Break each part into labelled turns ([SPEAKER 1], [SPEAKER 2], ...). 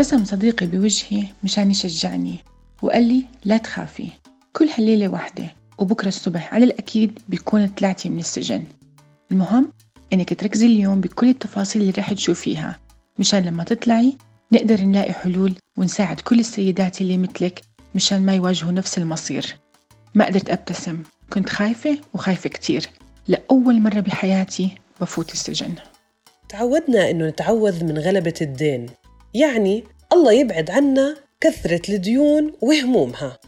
[SPEAKER 1] ابتسم صديقي بوجهي مشان يشجعني وقال لي لا تخافي كل هالليلة واحدة وبكرة الصبح على الأكيد بيكون طلعتي من السجن. المهم إنك تركزي اليوم بكل التفاصيل اللي رح تشوفيها مشان لما تطلعي نقدر نلاقي حلول ونساعد كل السيدات اللي مثلك مشان ما يواجهوا نفس المصير. ما قدرت أبتسم كنت خايفة وخايفة كتير لأول مرة بحياتي بفوت السجن.
[SPEAKER 2] تعودنا إنه نتعوذ من غلبة الدين يعني الله يبعد عنا كثرة الديون وهمومها.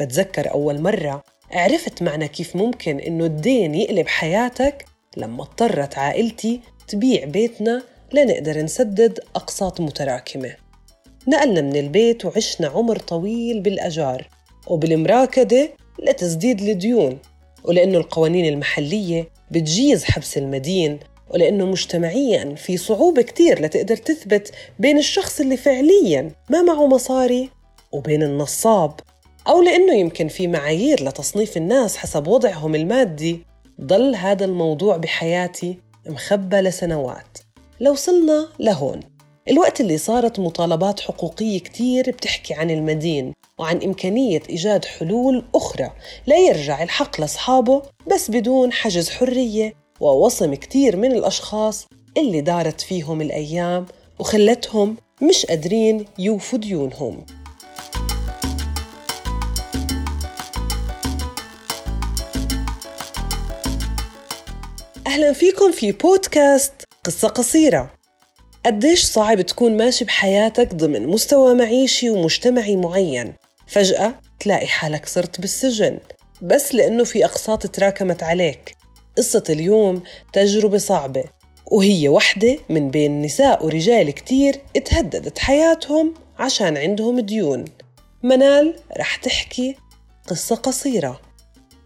[SPEAKER 2] بتذكر أول مرة عرفت معنى كيف ممكن إنه الدين يقلب حياتك لما اضطرت عائلتي تبيع بيتنا لنقدر نسدد أقساط متراكمة. نقلنا من البيت وعشنا عمر طويل بالأجار وبالمراكدة لتسديد الديون ولأنه القوانين المحلية بتجيز حبس المدين ولأنه مجتمعيا في صعوبة كتير لتقدر تثبت بين الشخص اللي فعليا ما معه مصاري وبين النصاب أو لأنه يمكن في معايير لتصنيف الناس حسب وضعهم المادي. ضل هذا الموضوع بحياتي مخبى لسنوات. لو وصلنا لهون الوقت اللي صارت مطالبات حقوقية كتير بتحكي عن المدين وعن إمكانية إيجاد حلول أخرى لا يرجع الحق لأصحابه بس بدون حجز حرية. ووصم كتير من الأشخاص اللي دارت فيهم الأيام وخلتهم مش قادرين يوفوا ديونهم أهلا فيكم في بودكاست قصة قصيرة. قديش صعب تكون ماشي بحياتك ضمن مستوى معيشي ومجتمعي معين. فجأة تلاقي حالك صرت بالسجن بس لأنه في أقساط تراكمت عليك. قصة اليوم تجربة صعبة وهي وحدة من بين نساء ورجال كتير اتهددت حياتهم عشان عندهم ديون. منال رح تحكي قصة قصيرة.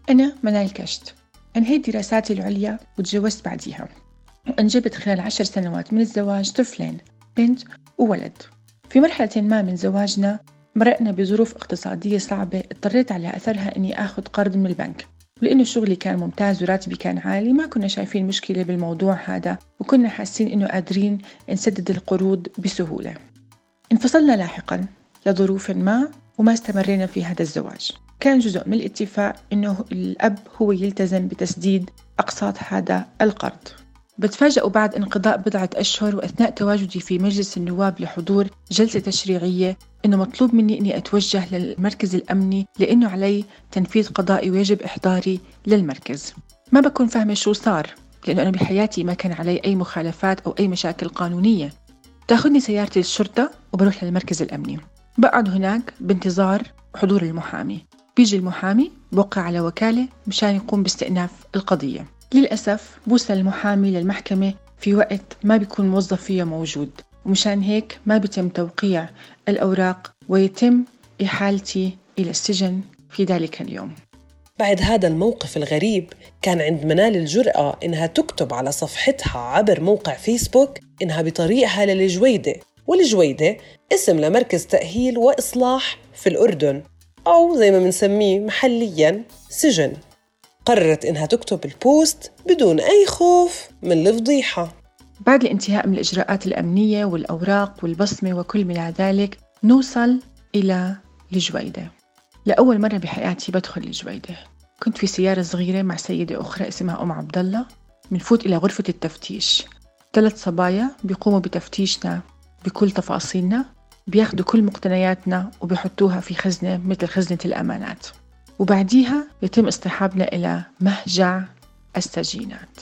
[SPEAKER 1] أنا منال كشت. أنهيت دراساتي العليا وتجوزت بعديها. وأنجبت خلال عشر سنوات من الزواج طفلين بنت وولد. في مرحلة ما من زواجنا مرقنا بظروف اقتصادية صعبة اضطريت على أثرها أني أخذ قرض من البنك. ولأنه شغلي كان ممتاز وراتبي كان عالي ما كنا شايفين مشكلة بالموضوع هذا وكنا حاسين أنه قادرين نسدد القروض بسهولة. انفصلنا لاحقا لظروف ما وما استمرينا في هذا الزواج. كان جزء من الاتفاق أنه الأب هو يلتزم بتسديد أقساط هذا القرض. بتفاجأ بعد انقضاء بضعة أشهر وأثناء تواجدي في مجلس النواب لحضور جلسة تشريعية إنه مطلوب مني إني أتوجه للمركز الأمني لأنه علي تنفيذ قضائي ويجب إحضاري للمركز. ما بكون فاهمة شو صار لأنه أنا بحياتي ما كان علي أي مخالفات أو أي مشاكل قانونية. تأخذني سيارتي للشرطة وبروح للمركز الأمني. بقعد هناك بانتظار حضور المحامي. بيجي المحامي بوقع على وكالة مشان يقوم باستئناف القضية. للأسف بوصل المحامي للمحكمة في وقت ما بيكون موظف فيه موجود. ومشان هيك ما بيتم توقيع الأوراق ويتم إحالتي إلى السجن في ذلك اليوم.
[SPEAKER 2] بعد هذا الموقف الغريب كان عند منال الجرأة إنها تكتب على صفحتها عبر موقع فيسبوك إنها بطريقها للجويدة. والجويدة اسم لمركز تأهيل وإصلاح في الأردن أو زي ما بنسميه محلياً سجن. قررت إنها تكتب البوست بدون أي خوف من الفضيحة.
[SPEAKER 1] بعد الانتهاء من الإجراءات الأمنية والأوراق والبصمة وكل ما ذلك نوصل إلى الجويدة لأول مرة بحياتي بدخل الجويدة كنت في سيارة صغيرة مع سيدة أخرى اسمها أم عبد الله بنفوت إلى غرفة التفتيش. ثلاث صبايا بيقوموا بتفتيشنا بكل تفاصيلنا بياخدوا كل مقتنياتنا وبيحطوها في خزنة مثل خزنة الأمانات. وبعديها يتم اصطحابنا إلى مهجع السجينات.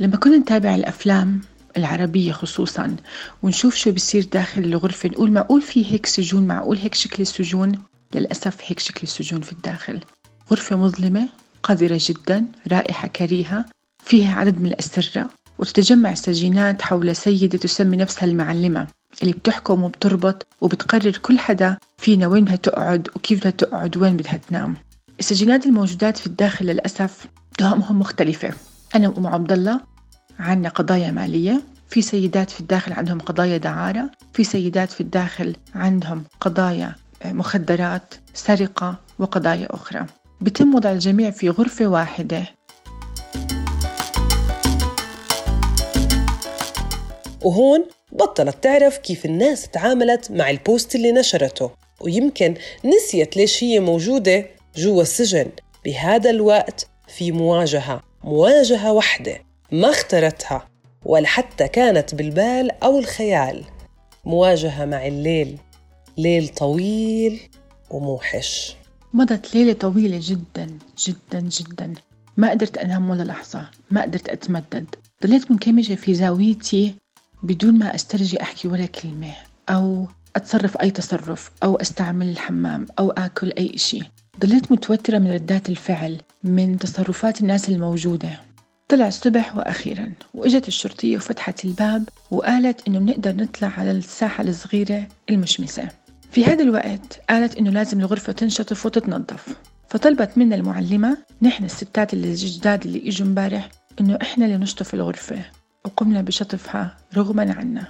[SPEAKER 1] لما كنا نتابع الأفلام العربية خصوصا ونشوف شو بيصير داخل الغرفة نقول معقول في هيك سجون معقول هيك شكل السجون؟ للأسف هيك شكل السجون في الداخل. غرفة مظلمة قذرة جدا رائحة كريهة فيها عدد من الأسرة وتتجمع السجينات حول سيدة تسمي نفسها المعلمة. اللي بتحكم وبتربط وبتقرر كل حدا فينا وين بدها تقعد وكيف بدها تقعد وين بدها تنام. السجينات الموجودات في الداخل للأسف تهمهم مختلفة. أنا وأم عبد الله عندنا قضايا مالية. في سيدات في الداخل عندهم قضايا دعارة. في سيدات في الداخل عندهم قضايا مخدرات سرقة وقضايا أخرى. بتم وضع الجميع في غرفة واحدة.
[SPEAKER 2] وهون بطلت تعرف كيف الناس تعاملت مع البوست اللي نشرته. ويمكن نسيت ليش هي موجودة جوا السجن. بهذا الوقت في مواجهة مواجهة واحدة ما اخترتها ولا حتى كانت بالبال أو الخيال. مواجهة مع الليل ليل طويل وموحش.
[SPEAKER 1] مضت ليلة طويلة جدا جدا جدا. ما قدرت أنام ولا لحظة ما قدرت أتمدد. ضليت منكمشة في زاويتي بدون ما أسترجي أحكي ولا كلمة أو أتصرف أي تصرف أو أستعمل الحمام أو آكل أي شيء ضليت متوترة من ردات الفعل من تصرفات الناس الموجودة. طلع الصبح وأخيرا وإجت الشرطية وفتحت الباب وقالت إنه بنقدر نطلع على الساحة الصغيرة المشمسة. في هذا الوقت قالت إنه لازم الغرفة تنشطف وتتنظف. فطلبت منا المعلمة نحن الستات الجداد اللي إجوا امبارح إنه إحنا اللي نشطف الغرفة. وقمنا بشطفها رغما عنا.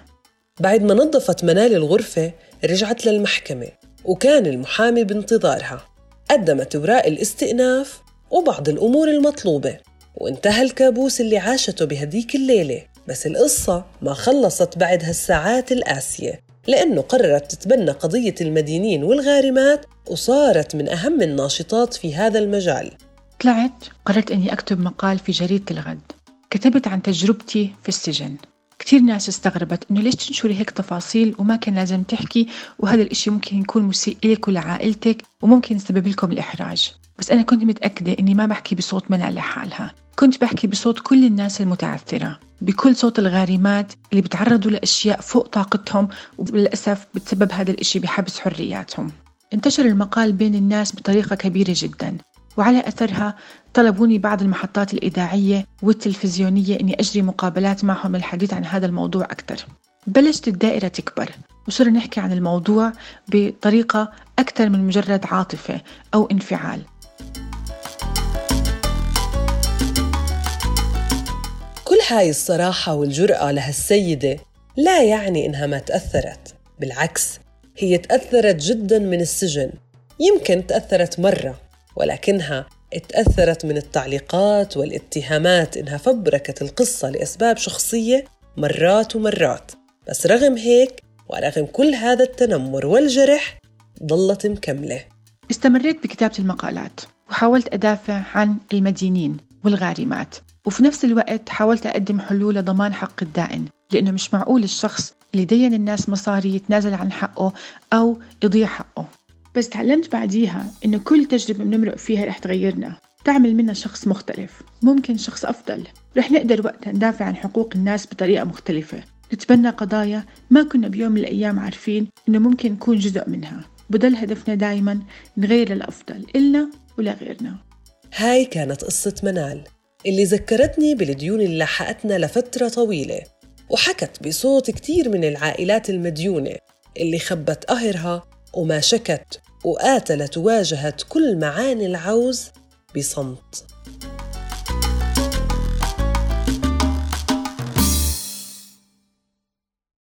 [SPEAKER 2] بعد ما نظفت منال الغرفة رجعت للمحكمة وكان المحامي بانتظارها. قدمت أوراق الاستئناف وبعض الأمور المطلوبة وانتهى الكابوس اللي عاشته بهديك الليلة. بس القصة ما خلصت بعد هالساعات القاسية لأنه قررت تتبنى قضية المدينين والغارمات وصارت من أهم الناشطات في هذا المجال.
[SPEAKER 1] طلعت قررت أني أكتب مقال في جريدة الغد. كتبت عن تجربتي في السجن. كتير ناس استغربت إنه ليش تنشري هيك تفاصيل وما كان لازم تحكي وهذا الإشي ممكن يكون مسيء لك ولعائلتك وممكن يسبب لكم الإحراج. بس أنا كنت متأكدة إني ما بحكي بصوت منال لحالها. كنت بحكي بصوت كل الناس المتعثرة بكل صوت الغارمات اللي بتعرضوا لأشياء فوق طاقتهم وللأسف بتسبب هذا الإشي بحبس حرياتهم. انتشر المقال بين الناس بطريقة كبيرة جدا. وعلى أثرها طلبوني بعض المحطات الإذاعية والتلفزيونية أني أجري مقابلات معهم للحديث عن هذا الموضوع أكثر. بلشت الدائرة تكبر وصرنا نحكي عن الموضوع بطريقة أكثر من مجرد عاطفة أو انفعال.
[SPEAKER 2] كل هاي الصراحة والجرأة لهالسيدة لا يعني إنها ما تأثرت. بالعكس هي تأثرت جدا من السجن. يمكن تأثرت مرة ولكنها تأثرت من التعليقات والاتهامات إنها فبركت القصة لأسباب شخصية مرات ومرات. بس رغم هيك ورغم كل هذا التنمر والجرح ظلت مكملة.
[SPEAKER 1] استمريت بكتابة المقالات وحاولت أدافع عن المدينين والغارمات. وفي نفس الوقت حاولت أقدم حلول لضمان حق الدائن لأنه مش معقول الشخص اللي دين الناس مصاري يتنازل عن حقه أو يضيع حقه. بس تعلمت بعديها إنه كل تجربة بنمرق فيها رح تغيرنا. تعمل منا شخص مختلف. ممكن شخص أفضل. رح نقدر وقتها ندافع عن حقوق الناس بطريقة مختلفة. نتبنى قضايا ما كنا بيوم من الأيام عارفين إنه ممكن نكون جزء منها. بضل هدفنا دايما نغير للأفضل. إلنا ولا غيرنا.
[SPEAKER 2] هاي كانت قصة منال اللي ذكرتني بالديون اللي لحقتنا لفترة طويلة وحكت بصوت كتير من العائلات المديونة اللي خبت قهرها وما شكت وقاتلت وواجهت كل معاني العوز بصمت.